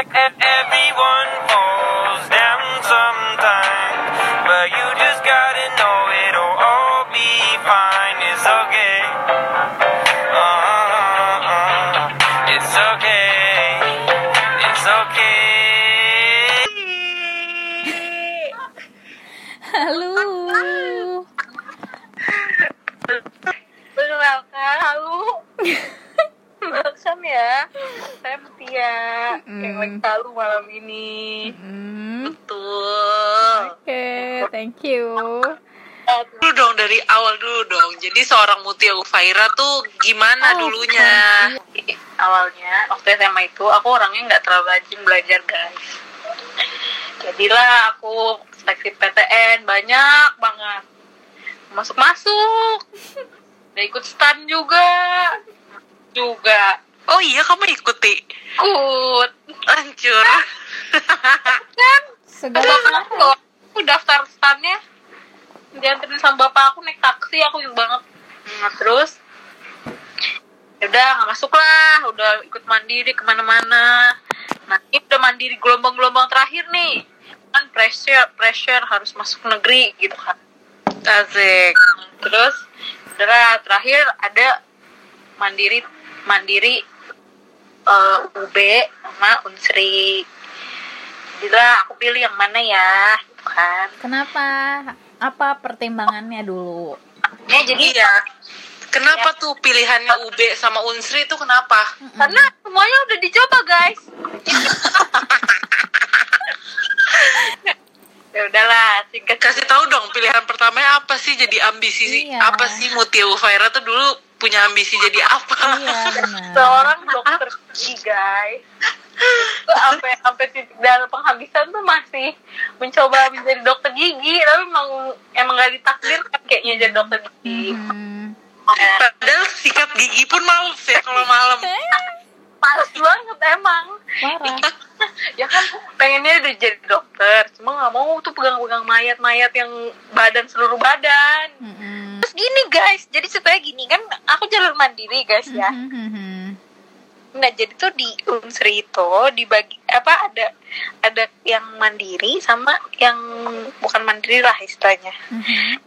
Nick and Mutia Ufaira tuh gimana Oh, dulunya? Jadi, awalnya waktu SMA itu aku orangnya nggak terlalu rajin belajar guys. Jadilah aku seleksi PTN banyak banget. Masuk masuk. Udah ikut stand juga. Juga Oh iya kamu ikuti. ikut. Lancur. Kan Segala aku daftar standnya dianterin sama bapak aku naik taksi aku ingat banget nah, terus ya udah nggak masuk lah udah ikut mandiri ke mana-mana nah ini udah mandiri gelombang-gelombang terakhir nih kan pressure pressure harus masuk negeri gitu kan Asik. terus udah terakhir ada mandiri mandiri eh, UB sama Unsri Bila aku pilih yang mana ya gitu kan Kenapa? Apa pertimbangannya dulu? ya jadi Iya. Kenapa tuh pilihannya UB sama Unsri itu kenapa? karena semuanya udah dicoba guys ya udahlah singkat Kasih tahu dong pilihan pertamanya apa sih jadi ambisi sih? Iya. Apa sih Mutia Ufaira tuh dulu punya ambisi jadi apa? Iya, benar. seorang dokter gigi guys sampai sampai titik darah penghabisan tuh masih mencoba menjadi dokter gigi tapi emang emang gak ditakdirkan kayaknya jadi dokter gigi Hmm. Padahal sikat gigi pun males ya kalau malam. males banget emang Parah. ya kan pengennya udah jadi dokter cuma nggak mau tuh pegang-pegang mayat-mayat yang badan seluruh badan Mm-mm. terus gini guys jadi ceritanya gini kan aku jalur mandiri guys ya Mhm. nah jadi tuh di unsri itu dibagi apa ada ada yang mandiri sama yang bukan mandiri lah istilahnya Mhm.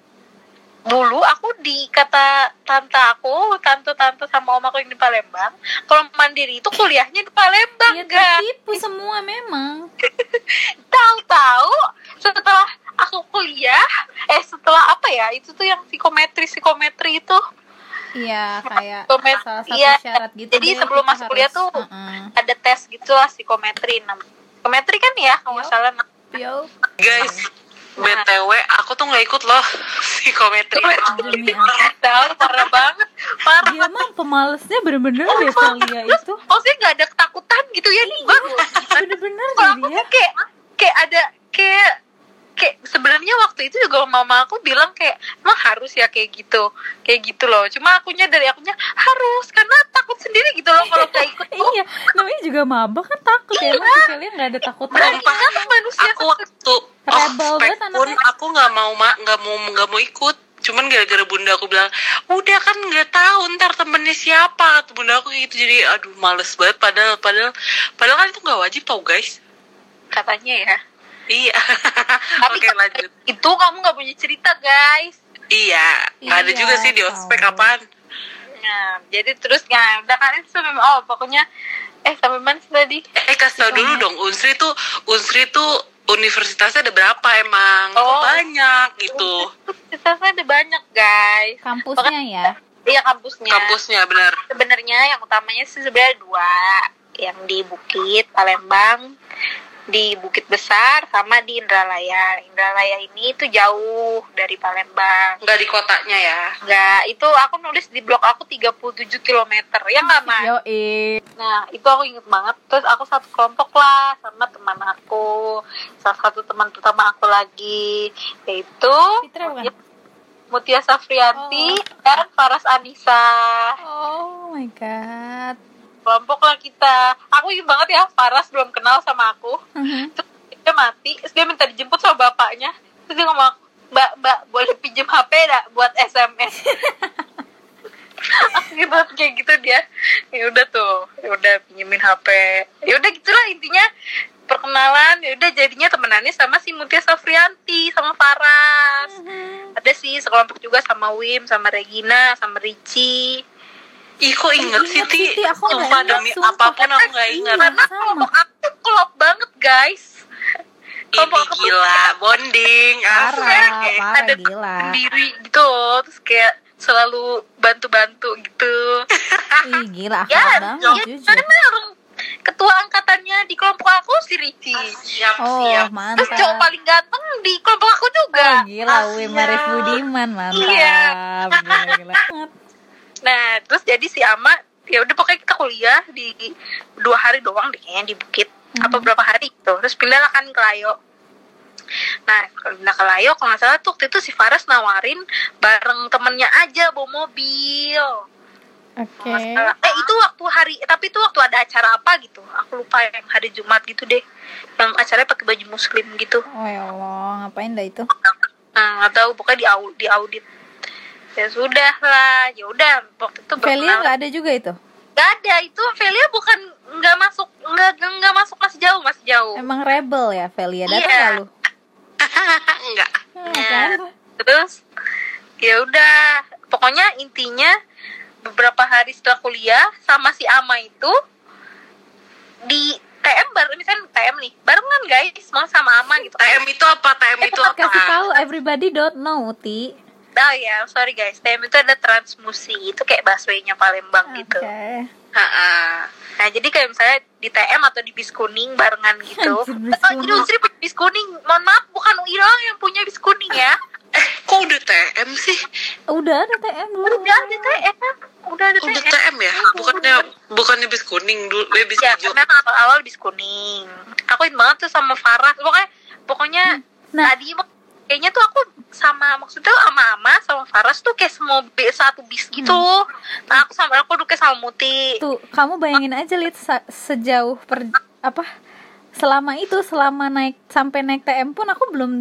Dulu aku di kata tante aku tante-tante sama om aku yang di Palembang kalau mandiri itu kuliahnya di Palembang Iya guys tertipu semua memang. tahu-tahu setelah aku kuliah eh setelah apa ya itu tuh yang psikometri psikometri itu Iya, kayak Psikomet- salah satu iya, syarat gitu. jadi deh, sebelum masuk kuliah tuh Heeh. ada tes gitu lah psikometri nam psikometri kan ya kalau nggak salah Yo, Guys, BTW aku tuh nggak ikut loh psikometri. demi tahu parah banget parah Dia mah pemalesnya bener-bener deh Celia itu. maksudnya nggak ada ketakutan gitu ya nih bagus Bener-bener kalau aku kayak kayak ada kayak kayak sebenarnya waktu itu juga mama aku bilang kayak emang harus ya kayak gitu kayak gitu loh. Cuma akunya dari akunya harus karena takut sendiri gitu loh kalau nggak ikut tuh Iya, namanya juga maba kan takut ya. Emang si Celia nggak ada takut Sumpah. banget manusia aku waktu Rebel banget pun aku nggak mau ma- nggak mau nggak mau ikut. Cuman gara-gara bunda aku bilang udah kan nggak tahu ntar temennya siapa. Kata bunda aku kayak gitu jadi aduh males banget. Padahal padahal padahal kan itu nggak wajib tau guys. Katanya ya iya. Tapi oke lanjut. itu kamu nggak punya cerita guys. Iya nggak ada Iya, juga sih di ospek apaan? Nah jadi terus ya udah kan itu sampai oh pokoknya eh sampai mana sih tadi? Eh kasih tau dulu dong unsri tuh unsri tuh universitasnya ada berapa emang? Kok Oh. banyak gitu. Kita ada banyak guys. Kampusnya ya. iya kampusnya. Kampusnya benar. Sebenarnya yang utamanya sih sebenarnya dua. Yang di Bukit Palembang di Bukit Besar sama di Indralaya Indralaya ini tuh jauh dari Palembang nggak di kotanya ya Enggak, itu aku nulis di blog aku 37 km ya nggak mas? Yo, eh. Nah itu aku inget banget Terus aku satu kelompok lah sama teman aku Salah satu teman pertama aku lagi Yaitu Fitra bukan? Mutia Safrianti Oh. dan Faras Anissa Oh my god. Kelompok lah kita. Aku ingat banget ya Faras belum kenal sama aku. Mhm. terus dia mati terus dia minta dijemput sama bapaknya. Terus dia ngomong mbak mbak boleh pinjem HP dah buat SMS Asli banget kayak gitu dia. Ya udah tuh ya udah pinjemin HP ya udah gitulah intinya. Ya udah jadinya temenannya sama si Mutia Safrianti sama Faras. Ada sih sekelompok juga sama Wim sama Regina sama Ricci Ih kok inget sih Ti Sumpah demi sumpah. apa pun aku gak ingat Iya. karena sama. kelompok aku klop banget guys Ini kelompok aku gila Bonding Parah, ada gila. sendiri gitu terus kayak selalu bantu-bantu gitu Ih, gila ya banget iya jujur. karena orang ketua angkatannya di kelompok aku si Ricci Siap Oh, siap terus mantap. cowok paling ganteng di kelompok aku juga Oh, gila, Wim Marif Budiman, mantap. Iya. Gila, gila. Nah, terus jadi si Ama ya udah pokoknya kita kuliah di dua hari doang deh kayaknya di Bukit Hmm. apa berapa hari gitu. Terus pindah lah kan ke Layo. Nah, kalau pindah ke Layo kalau nggak salah tuh waktu itu si Faras nawarin bareng temennya aja bawa mobil. Oke. Salah. Eh itu waktu hari tapi itu waktu ada acara apa gitu. Aku lupa yang hari Jumat gitu deh. Yang acaranya pakai baju muslim gitu. Oh ya Allah, ngapain dah itu? Nah, nggak tahu pokoknya di au- di audit. Ya sudah lah, ya udah waktu itu Velia nggak ada juga itu? Gak ada itu Velia bukan nggak masuk nggak nggak masuk masih jauh masih jauh Emang rebel ya Velia? Datang Iya. nggak lu? Enggak Hmm, Ya. kan? terus ya udah pokoknya intinya beberapa hari setelah kuliah sama si Ama itu di TM bareng misalnya TM nih barengan guys mau sama Ama gitu TM itu apa? TM itu apa? Kasih tahu everybody don't know, Ti. Oh ya sorry guys TM itu ada transmusi itu kayak busway-nya Palembang gitu Oke. Ha-ha. Nah jadi kayak misalnya di TM atau di bis kuning barengan gitu. Oh, jadi Unsri punya bis kuning. Mohon maaf bukan UI doang yang punya bis kuning ya. Eh kok udah TM sih? Udah ada TM dulu. Udah ada TM. Udah ada Udah TM. TM ya? Bukannya bukannya bis kuning dulu, eh, bis Ya, hijau. karena awal-awal bis kuning. Aku ingat banget tuh sama Farah. Pokoknya pokoknya Nah. tadi kayaknya tuh aku sama maksudnya sama Ama sama Faras tuh kayak semua B satu bis gitu. Nah, aku sama aku duduknya sama Muti. Tuh, kamu bayangin aja lihat sejauh per apa selama itu selama naik sampai naik TM pun aku belum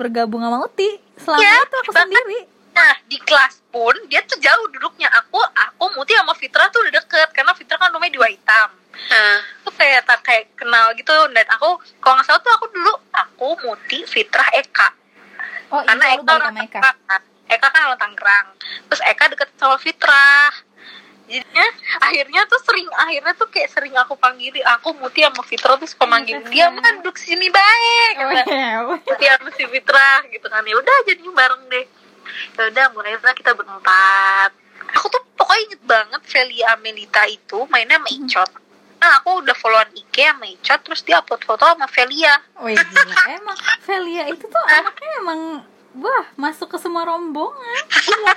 bergabung sama Uti. Selama Ya, itu aku bahkan- sendiri. Nah, di kelas pun dia tuh jauh duduknya. Aku aku Muti sama Fitra tuh udah deket karena Fitra kan rumahnya di Waitam. Nah, Tuh kayak tak kayak kenal gitu dan aku kalau nggak salah tuh aku dulu aku Muti, Fitra, Eka. Oh, Karena iya, lu Eka orang Eka. Eka kan orang Tangerang. Terus Eka deket sama Fitra. Jadinya akhirnya tuh sering akhirnya tuh kayak sering aku panggil aku Muti sama Fitra tuh suka manggil dia mah duduk sini baik Oh, iya. Muti sama si Fitra gitu kan ya udah jadinya bareng deh ya udah mulailah kita berempat aku tuh pokoknya inget banget Velia Amelita itu mainnya sama Icot nah aku udah followan IG sama Icot terus dia upload foto sama Velia Wih, gila. Emang Velia itu tuh anaknya emang wah masuk ke semua rombongan. Iya.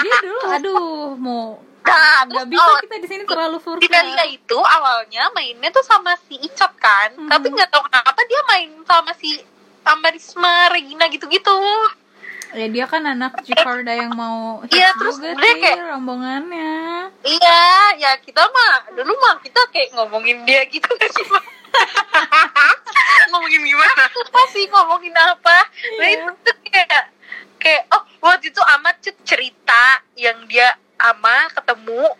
Dia dulu aduh mau nah nggak bisa oh, kita di sini terlalu furka. Velia itu awalnya mainnya tuh sama si Icot kan Hmm. tapi nggak tahu kenapa dia main sama si sama Risma Regina gitu-gitu Ya dia kan anak Jakarta yang mau hits Iya, terus juga dia sih kayak- rombongannya. Iya ya kita mah dulu mah kita kayak ngomongin dia gitu gak sih Mak? ngomongin gimana? apa sih ngomongin apa nah Iya. itu tuh kayak kayak oh waktu itu amat cerita yang dia ama ketemu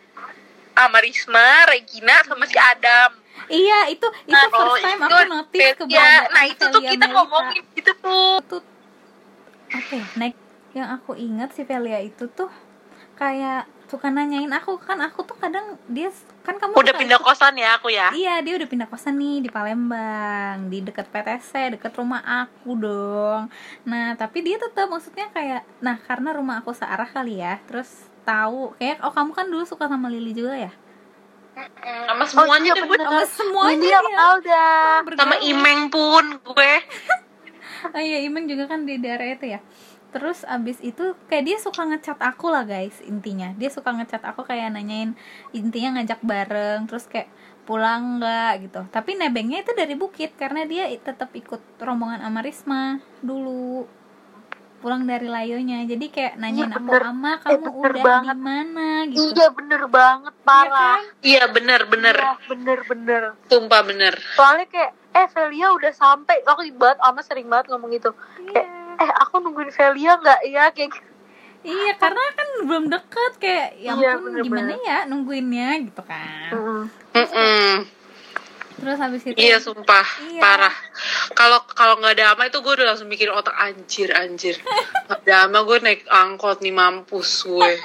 sama Risma, Regina sama si Adam. Iya, itu itu Nah, first oh, time itu aku notice ya, keberadaan nah itu tuh kita Melita. ngomongin gitu tuh. Itu apa ya, naik yang aku ingat si Velia itu tuh kayak suka nanyain aku kan aku tuh kadang dia kan kamu Udah pindah ikut- kosan ya aku ya. Iya dia udah pindah kosan nih di Palembang di dekat PTC dekat rumah aku dong. Nah tapi dia tetap maksudnya kayak nah karena rumah aku searah kali ya terus tahu kayak oh kamu kan dulu suka sama Lili juga ya? Sama semuanya deh gue. Sama semuanya yang Alda. Sama bergaul. Imeng pun gue. Oh iya Imeng juga kan di daerah itu ya. Terus abis itu kayak dia suka ngechat aku lah guys intinya. Dia suka ngechat aku kayak nanyain intinya ngajak bareng terus kayak pulang nggak gitu. Tapi nebengnya itu dari Bukit karena dia tetap ikut rombongan sama Risma dulu. Pulang dari Layonya. Jadi kayak nanyain Iya, aku ama Eh, kamu bener udah banget. di mana gitu. Iya bener banget parah. Iya bener bener. Iya, bener bener. Sumpah bener. Soalnya kayak eh Velia udah sampai. Aku banget ama sering banget ngomong gitu. Kayak Iya. Eh aku nungguin Velia nggak ya kayak gitu. Iya, karena kan belum deket kayak ya Iya, bener-bener. gimana ya nungguinnya gitu kan. Mm-mm. Mm-mm. terus habis itu Iya sumpah Iya. parah. Kalau kalau nggak ada ama itu gue udah langsung bikin otak anjir anjir. Nggak ada ama gue naik angkot nih mampus gue.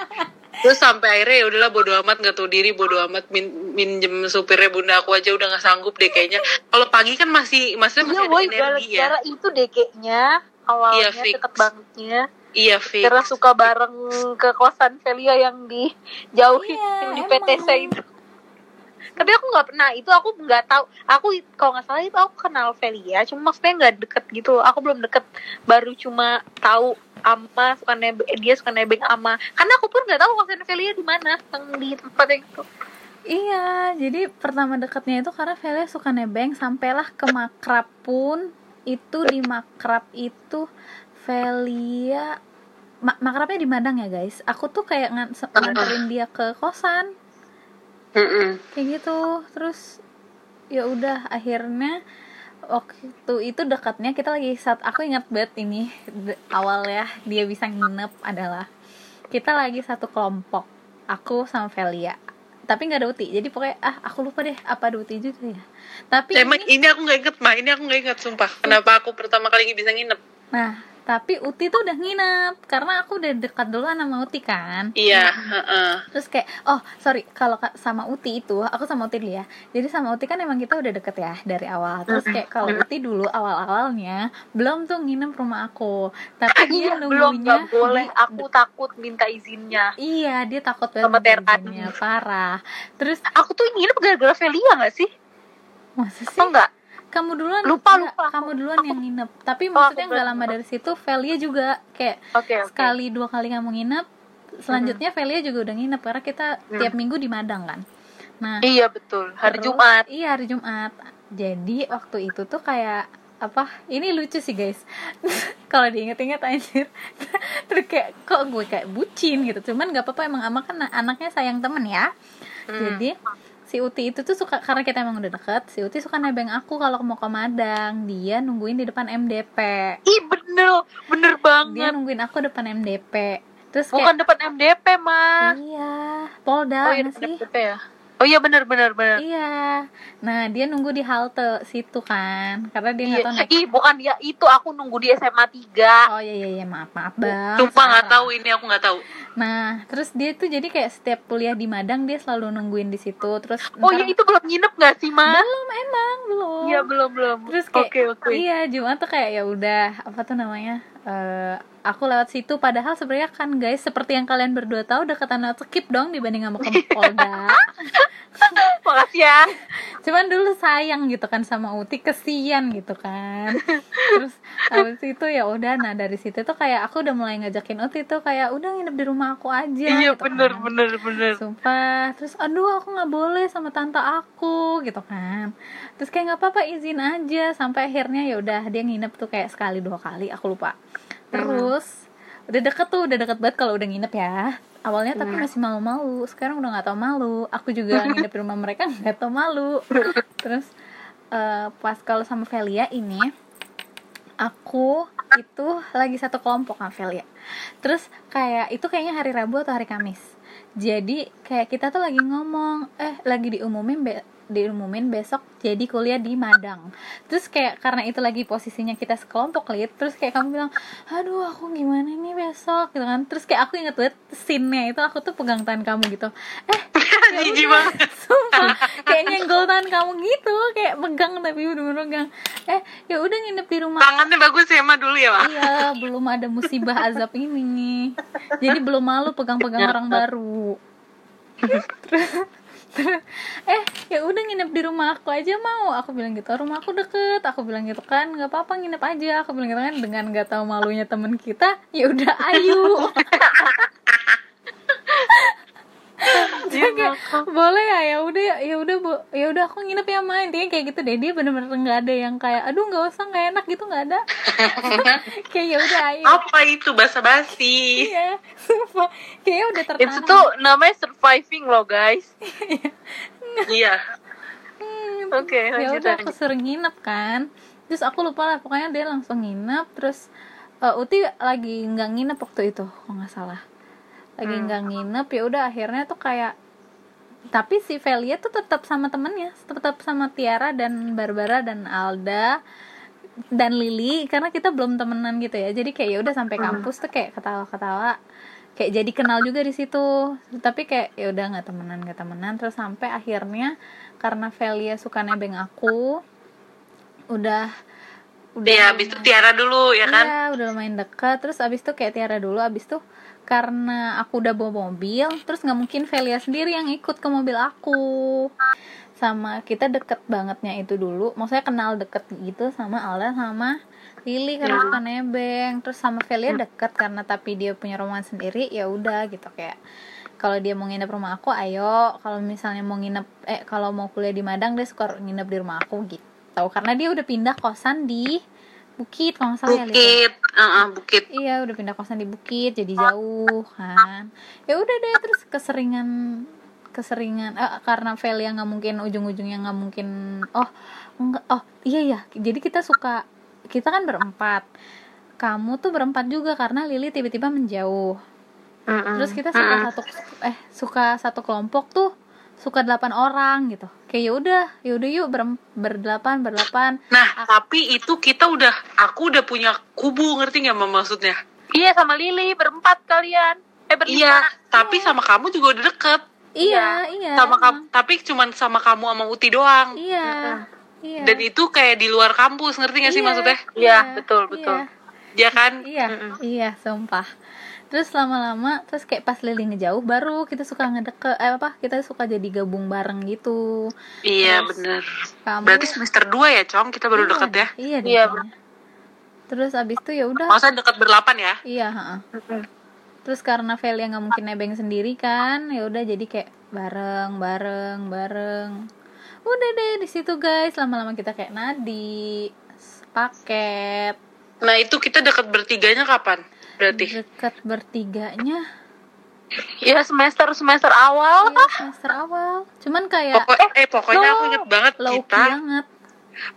Terus sampai akhirnya ya udahlah bodo amat nggak tahu diri bodo amat min, minjem supirnya bunda aku aja udah nggak sanggup deh kayaknya. Kalau pagi kan masih maksudnya masih Iya, ada boy, energi ya. gara-gara itu DG-nya awalnya Iya, deket bangetnya. Iya fix. Karena suka bareng ke kosan Velia yang dijauhin Iya, yang di emang. PTC itu. Tapi aku nggak pernah itu aku nggak tahu. Aku kalau nggak salah itu aku kenal Velia, cuma maksudnya nggak deket gitu. Aku belum deket, baru cuma tahu ama suka nebeng dia suka nebeng ama. Karena aku pun nggak tahu kosan Velia di mana yang di tempat yang itu. Iya, jadi pertama deketnya itu karena Velia suka nebeng sampailah ke makrab pun itu di makrab itu Velia ma- makrabnya di Madang ya guys. Aku tuh kayak ngan nganterin dia ke kosan kayak gitu. Terus ya udah akhirnya waktu itu dekatnya kita lagi saat aku ingat banget ini awal ya dia bisa nginep adalah kita lagi satu kelompok aku sama Velia tapi nggak ada Uti. Jadi pokoknya ah aku lupa deh apa ada Uti juga ya. Tapi Emang ini, ini aku nggak inget mah, ini aku nggak inget sumpah. Kenapa aku pertama kali bisa nginep? nah tapi Uti tuh udah nginep karena aku udah dekat duluan sama Uti kan Iya, heeh. terus kayak oh sorry kalau ka- sama Uti itu aku sama Uti dulu ya jadi sama Uti kan emang kita udah deket ya dari awal terus kayak kalau Uti dulu awal awalnya belum tuh nginep rumah aku tapi dia Iya, belum nunggunya nggak boleh. Aku takut minta izinnya. iya dia takut banget Sama izinnya, parah terus Aku tuh nginep gara-gara Velia nggak sih? masa sih Oh enggak? Kamu duluan Lupa, enggak, lupa. kamu duluan yang nginep tapi Oh, maksudnya aku nggak lama dari situ Velia juga kayak Oke, oke. sekali dua kali kamu nginep selanjutnya Velia juga udah nginep karena kita Hmm. tiap minggu di Madang kan nah Iya betul. Hari Terus- Jumat. Iya hari Jumat. Jadi waktu itu tuh kayak apa? Ini lucu sih guys. Kalau diinget-inget anjir. Terus kayak kok gue kayak bucin gitu. Cuman nggak apa-apa emang ama kan anaknya sayang temen ya. Jadi si Uti itu tuh suka karena kita emang udah deket. Si Uti suka nebeng aku kalau mau ke Madang. Dia nungguin di depan MDP. Ih bener, bener Dia banget. nungguin aku depan MDP. Terus Bukan kayak depan MDP mas. iya, Polda Oh iya sih? MDP ya. Oh iya bener bener bener. Iya. Nah, dia nunggu di halte situ kan. Karena dia nggak Iya. tahu naik Ih bukan dia itu aku nunggu di SMA 3 Oh iya iya, iya. maaf maaf bang. Sumpah nggak tahu ini aku nggak tahu. Nah terus dia tuh jadi kayak setiap kuliah di Madang dia selalu nungguin di situ. Terus Oh iya itu belum nginep gak sih mas? belum emang belum. Iya belum belum. Terus kayak Oke oke. iya Jumat tuh kayak ya udah apa tuh namanya? eh aku lewat situ padahal sebenarnya kan guys seperti yang kalian berdua tahu dekatan lewat skip dong dibanding sama ke Polda. Makasih ya. Cuman dulu sayang gitu kan sama Uti kesian gitu kan. Terus habis itu ya udah nah dari situ tuh kayak aku udah mulai ngajakin Uti tuh kayak udah nginep di rumah aku aja Iya gitu bener kan. bener bener. Sumpah, terus aduh aku nggak boleh sama tante aku gitu kan. Terus kayak nggak apa-apa izin aja sampai akhirnya ya udah dia nginep tuh kayak sekali dua kali aku lupa. Terus udah deket tuh udah deket banget kalau udah nginep ya. Awalnya tapi masih malu-malu, sekarang udah nggak tau malu. Aku juga nginep di rumah mereka nggak tau malu. Terus eh, pas kalau sama Velia ini aku itu lagi satu kelompok sama Velia terus kayak itu kayaknya hari Rabu atau hari Kamis jadi kayak kita tuh lagi ngomong eh lagi diumumin be- diumumin besok jadi kuliah di Madang terus kayak karena itu lagi posisinya kita sekelompok lid terus kayak kamu bilang aduh aku gimana nih besok gitu kan terus kayak aku inget banget scene-nya itu aku tuh pegang tangan kamu gitu eh Jijik banget. sumpah kayak nyenggol tangan kamu gitu kayak pegang tapi udah pegang eh ya udah nginep di rumah Tangannya bagus ya mah dulu ya mah. Iya, belum ada musibah azab ini. Jadi belum malu pegang-pegang orang baru. Terus, eh ya udah nginep di rumah aku aja mau. Aku bilang gitu rumah aku deket. Aku bilang gitu kan nggak apa-apa nginep aja. Aku bilang gitu kan dengan nggak tahu malunya temen kita ya udah ayo Dia kayak, boleh ya ya udah ya udah bu ya udah aku nginep ya main intinya kayak gitu deh. Dia bener-bener nggak ada yang kayak aduh nggak usah nggak enak gitu nggak ada. Kayak ya udah ayo. Apa itu basa-basi? iya sumpah. Kayak udah tertanam Itu tuh namanya surviving loh guys. Iya. Hmm, Oke, ya udah aku sering nginep kan. Terus aku lupa lah pokoknya dia langsung nginep. Terus eh, Uti lagi nggak nginep waktu itu kalau nggak salah lagi Hmm. nggak nginep ya udah akhirnya tuh kayak tapi si Velia tuh tetap sama temennya tetap sama Tiara dan Barbara dan Alda dan Lily karena kita belum temenan gitu ya. Jadi kayak ya udah sampai kampus tuh kayak ketawa-ketawa. Kayak jadi kenal juga di situ. Tapi kayak ya udah nggak temenan nggak temenan. Terus sampai akhirnya karena Velia suka nebeng aku udah udah ya habis itu Tiara dulu ya kan Iya, udah lumayan dekat. Terus abis itu kayak Tiara dulu, abis itu karena aku udah bawa mobil, terus nggak mungkin Velia sendiri yang ikut ke mobil aku. Sama kita deket bangetnya itu dulu, maksudnya kenal deket gitu sama Alda sama Lily karena suka nebeng. Terus sama Velia deket karena tapi dia punya rumah sendiri, ya udah gitu kayak kalau dia mau nginep rumah aku, ayo. Kalau misalnya mau nginep, eh kalau mau kuliah di Madang dia suka nginep di rumah aku gitu. Karena dia udah pindah kosan di Bukit kalau nggak salah ya, Lid, ya? Bukit Heeh, Bukit. Iya udah pindah kosan di bukit jadi jauh kan. Ya udah deh terus keseringan keseringan eh, karena Velia nggak mungkin ujung-ujungnya nggak mungkin oh enggak oh iya ya jadi kita suka kita kan berempat. Kamu tuh berempat juga karena Lili tiba-tiba menjauh. Terus kita suka satu eh suka satu kelompok tuh suka delapan orang gitu kayak ya udah ya udah yuk ber, berdelapan berdelapan Nah, tapi itu kita udah, aku udah punya kubu, ngerti nggak maksudnya? Iya sama Lily berempat kalian. Eh berlima. Iya, tapi sama kamu juga udah deket. iya iya Sama emang. kamu, tapi cuman sama kamu sama Uti doang. Iya. Iya. Dan itu kayak di luar kampus, ngerti gak sih Iya, maksudnya? Iya, betul, betul. Ya kan? Iya. Iya, iya, sumpah. Terus lama-lama terus kayak pas Lili ngejauh baru kita suka ngedeket eh apa? Kita suka jadi gabung bareng gitu. Iya, Terus bener. Kamu Berarti semester 2 ya, Cong? Kita baru Iya, deket ya? Iya, Iya, kayaknya. Terus abis itu ya udah. Masa deket berlapan ya? Iya, heeh. Terus karena Velia nggak mungkin nebeng sendiri kan, ya udah jadi kayak bareng, bareng, bareng. Udah deh di situ guys, lama-lama kita kayak nadi, paket, Nah, itu kita deket bertiganya kapan? Berarti? deket bertiganya Iya semester semester awal. Iya, semester awal. Cuman kayak Pokok, eh, pokoknya aku inget banget low kita, banget.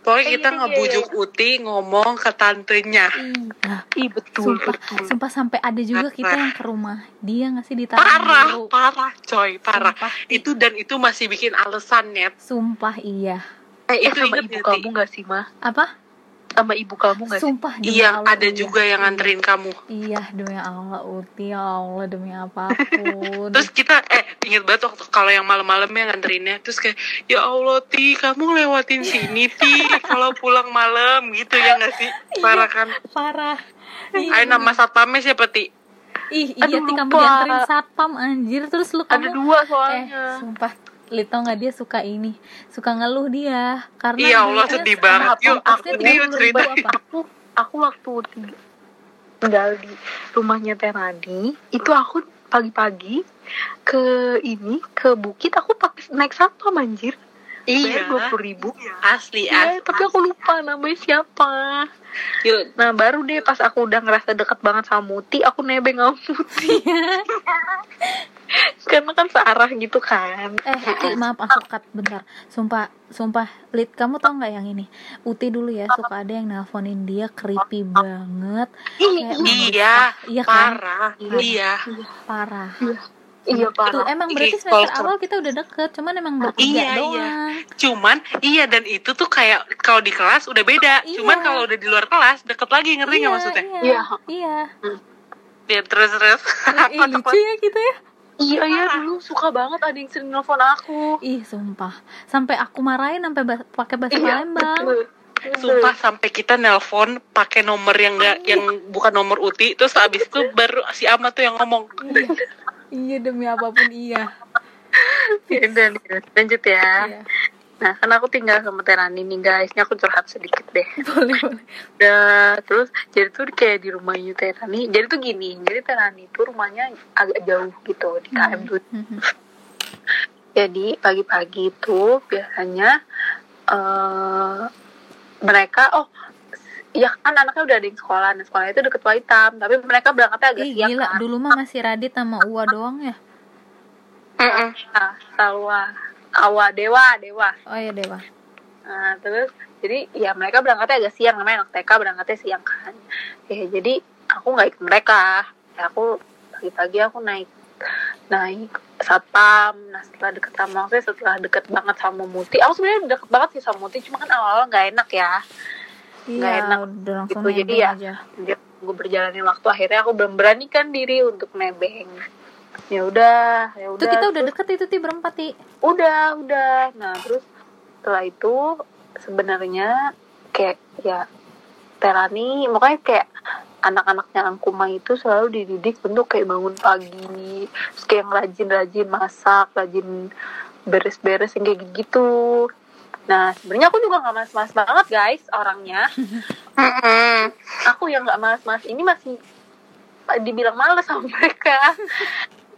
pokoknya Eh, kita iya, iya, ngebujuk Uti ngomong ke tantenya. Iya. Ih betul Sumpah, betul. sumpah sampai ada juga kita yang ke rumah dia nggak sih di Taman Parah, Biru. parah, coy, parah. Sumpah. Itu dan itu masih bikin alasan, Net. Sumpah iya. Eh, Itu sama inget ibu kamu gak sih mah? Apa? Sama ibu kamu gak sih? Sumpah demi Iya, Allah, ada iya. juga yang nganterin kamu. Iya demi Allah Uti ya Allah demi apa pun. Terus kita eh inget banget waktu kalau yang malam-malamnya nganterinnya terus kayak ya Allah Ti kamu lewatin sini Ti kalau pulang malam gitu ya nggak sih parah kan parah. Ayo nama satpamnya siapa Ti Ih iya Aduh, ti kamu lupa. dianterin satpam anjir terus lu Ada kamu dua eh soalnya. Lito nggak dia suka ini? Suka ngeluh dia. Karena Iya Allah dia sedih banget. yuk aku dia cerita. apa? aku aku waktu tinggal, tinggal di rumahnya Terani itu aku pagi-pagi ke ini ke bukit aku pakai naik satpam anjir. Iya. dua puluh ribu. Asli Iya, asli tapi aku lupa namanya siapa Nah baru deh pas aku udah ngerasa deket banget sama Muti aku nebeng sama Muti. Karena kan searah gitu kan. Eh Ti, maaf aku cut bentar. Sumpah sumpah. Lid kamu tau nggak yang ini? Uti dulu ya suka ada yang nelponin dia creepy banget. Kayak iya. Iya kan? parah. Iya. iya parah iya Tuh, parah emang Ih, berarti semester awal kita udah deket cuman emang bertiga Iya, iya. doang. Cuman iya dan itu tuh kayak kalau di kelas udah beda. Iya. cuman kalau udah di luar kelas deket lagi ngerti nggak iya, maksudnya? iya. Iya. iya. Ya terus terus. Ih, lucu ya gitu ya. Iya iya dulu suka banget ada yang sering nelfon aku. Ih sumpah. Sampai aku marahin sampai ba- pakai bahasa Iya, Palembang. betul. Sumpah sampai kita nelpon pakai nomor yang enggak yang bukan nomor Uti terus abis itu baru si Ama tuh yang ngomong. Iya demi apa pun iya. Ya nih, lanjut ya. Iya. Nah kan aku tinggal sama Terani nih guys. Ini aku curhat sedikit deh. Boleh boleh. Udah terus jadi tuh kayak di rumahnya Terani. Jadi tuh gini jadi Terani itu rumahnya agak jauh gitu di KM tuh. Mhm. jadi pagi-pagi itu biasanya eh mereka oh ya kan anaknya udah ada yang sekolah. Nah sekolah itu deket Waitam tapi mereka berangkatnya agak Ih siang gila, kan. Dulu mah masih Radit sama Uwa doang ya? Nah, Salwa Awa Dewa Dewa. Oh iya Dewa. Nah, terus jadi ya mereka berangkatnya agak siang. Namanya anak TK berangkatnya siang kan. Ya jadi aku nggak ikut mereka. Ya aku pagi-pagi aku naik naik satpam. Nah setelah deket sama maksudnya setelah deket banget sama Muti. Aku sebenarnya udah deket banget sih sama Muti cuma kan awal-awal nggak enak ya Nggak iya enak udah langsung gitu, jadi ya aja. gue berjalannya waktu. Akhirnya aku belum beranikan diri untuk nebeng. Ya udah ya itu udah. kita udah deket itu ti berempat ti? Udah udah. Nah terus setelah itu sebenarnya kayak ya Terani makanya kayak anak-anaknya Angkuma itu selalu dididik untuk kayak bangun pagi. Terus kayak yang rajin-rajin masak rajin beres-beres yang kayak gitu nah sebenarnya aku juga nggak mas-mas banget guys orangnya. Aku yang nggak malas-malas ini masih dibilang males sama mereka.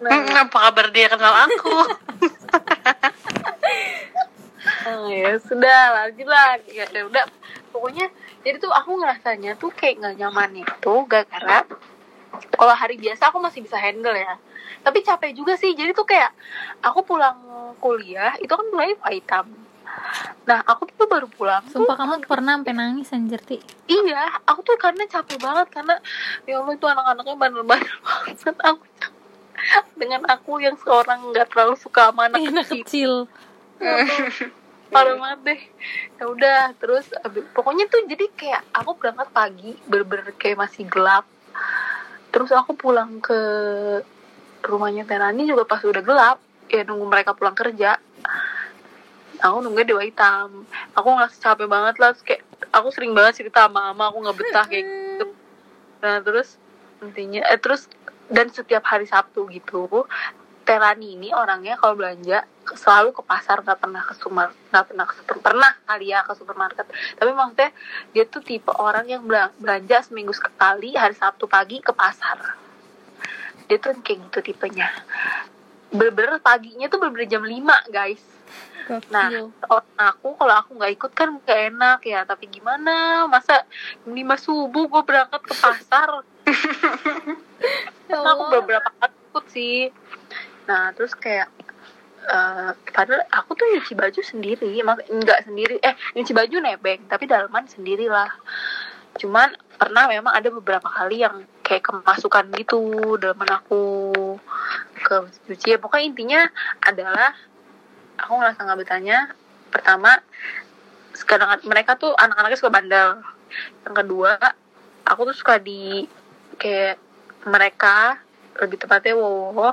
Nah, apa kabar dia? Kenal aku. Oh, ya sudah lanjut lah ya ya udah. Pokoknya jadi tuh aku ngerasanya tuh kayak nggak nyaman itu gara-gara kalau hari biasa aku masih bisa handle ya. Tapi capek juga sih. Jadi tuh kayak aku pulang kuliah itu kan mulai hitam nah aku tuh baru pulang tuh sumpah kamu pernah sampai nangis anjir ti. Iya aku tuh karena capek banget karena ya Allah itu anak-anaknya bandel-bandel banget. Aku dengan aku yang seorang nggak terlalu suka sama anak anak kecil. kecil. Parah banget deh. Ya udah terus abis- pokoknya tuh jadi kayak aku berangkat pagi bener-bener kayak masih gelap. Terus aku pulang ke rumahnya Terani juga pas udah gelap ya nunggu mereka pulang kerja aku nunggu dewa hitam aku ngerasa capek banget lah. Terus kayak aku sering banget cerita sama mama aku nggak betah kayak gitu. Nah terus intinya eh, terus dan setiap hari Sabtu gitu Terani ini orangnya kalau belanja selalu ke pasar nggak pernah ke super nggak pernah ke super pernah kali ya ke supermarket. Tapi maksudnya dia tuh tipe orang yang belanja seminggu sekali hari Sabtu pagi ke pasar. Dia tuh kayak gitu tipenya. Bener-bener paginya tuh bener-bener jam 5 guys Nah, Gokil. orang aku kalau aku nggak ikut kan gak enak ya. Tapi gimana? Masa 5 subuh gue berangkat ke pasar? Ya aku beberapa kali ikut sih. Nah, terus kayak eh padahal aku tuh nyuci baju sendiri, mak nggak sendiri, eh nyuci baju nebeng, tapi dalaman sendiri lah. Cuman pernah memang ada beberapa kali yang kayak kemasukan gitu dalaman aku ke cuci. Ya, pokoknya intinya adalah aku ngerasa nggak betahnya. Pertama, sekarang mereka tuh anak-anaknya suka bandel. Yang kedua, aku tuh suka di kayak mereka lebih tepatnya Wowo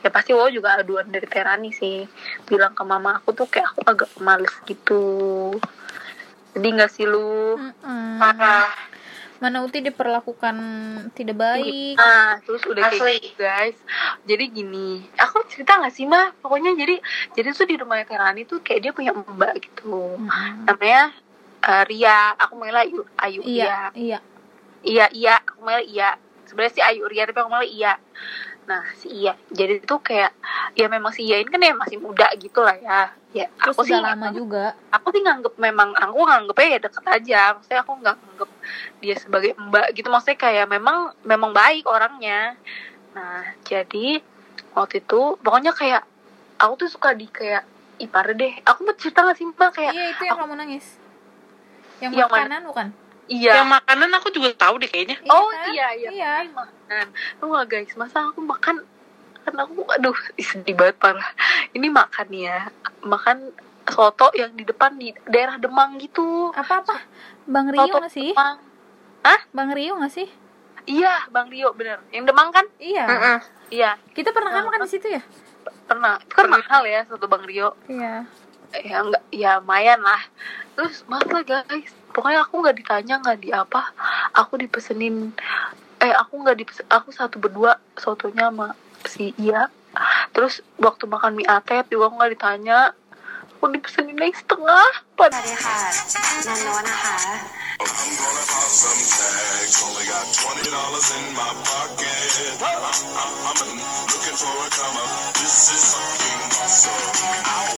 ya pasti Wowo juga aduan dari Terani sih bilang ke mama aku tuh kayak aku agak males gitu jadi nggak sih lu Mm-mm. parah mana Uti diperlakukan tidak baik. Ah terus udah kayak Asli. gitu guys. Jadi gini aku cerita nggak sih mah pokoknya jadi jadi tuh di rumahnya Terani tuh kayak dia punya mbak gitu. Mm-mm. namanya eh, Ria. Aku manggilnya Ayu Ayu iya iya. Iya iya. Aku manggil iya. Sebenarnya sih Ayu Ria tapi aku manggil iya nah si Iya. Jadi itu kayak ya memang si Iya ini kan ya masih muda gitu lah ya. Ya terus aku sih lama juga. Aku sih nganggep memang aku nganggepnya ya deket aja. Maksudnya aku nggak nganggep dia sebagai mbak gitu. Maksudnya kayak memang memang baik orangnya. Nah jadi waktu itu pokoknya kayak aku tuh suka di kayak ipar deh. Aku mau cerita gak sih mbak? Kayak iya itu yang kamu nangis. Yang Yang mana? makanan bukan iya. Yang makanan aku juga tahu deh kayaknya. Oh kan? iya iya. Iya. Ini makan lu guys? Masa aku makan kan aku aduh ih, sedih banget parah. Ini makan ya makan soto yang di depan di daerah Demang gitu. Apa apa bang Rio soto nggak sih? Demang. Bang Rio nggak sih? Iya Bang Rio bener. Yang Demang kan? Iya. Mm-mm. iya. Kita pernah kan makan di situ ya? Pernah. Itu kan mahal ya soto Bang Rio. Iya ya enggak ya lumayan lah. Terus mahal guys. Pokoknya aku nggak ditanya nggak di apa. Aku dipesenin eh aku nggak dipesen aku satu berdua sotonya sama si iya. Terus waktu makan mie atet juga aku nggak ditanya. Aku dipesenin lagi setengah. ส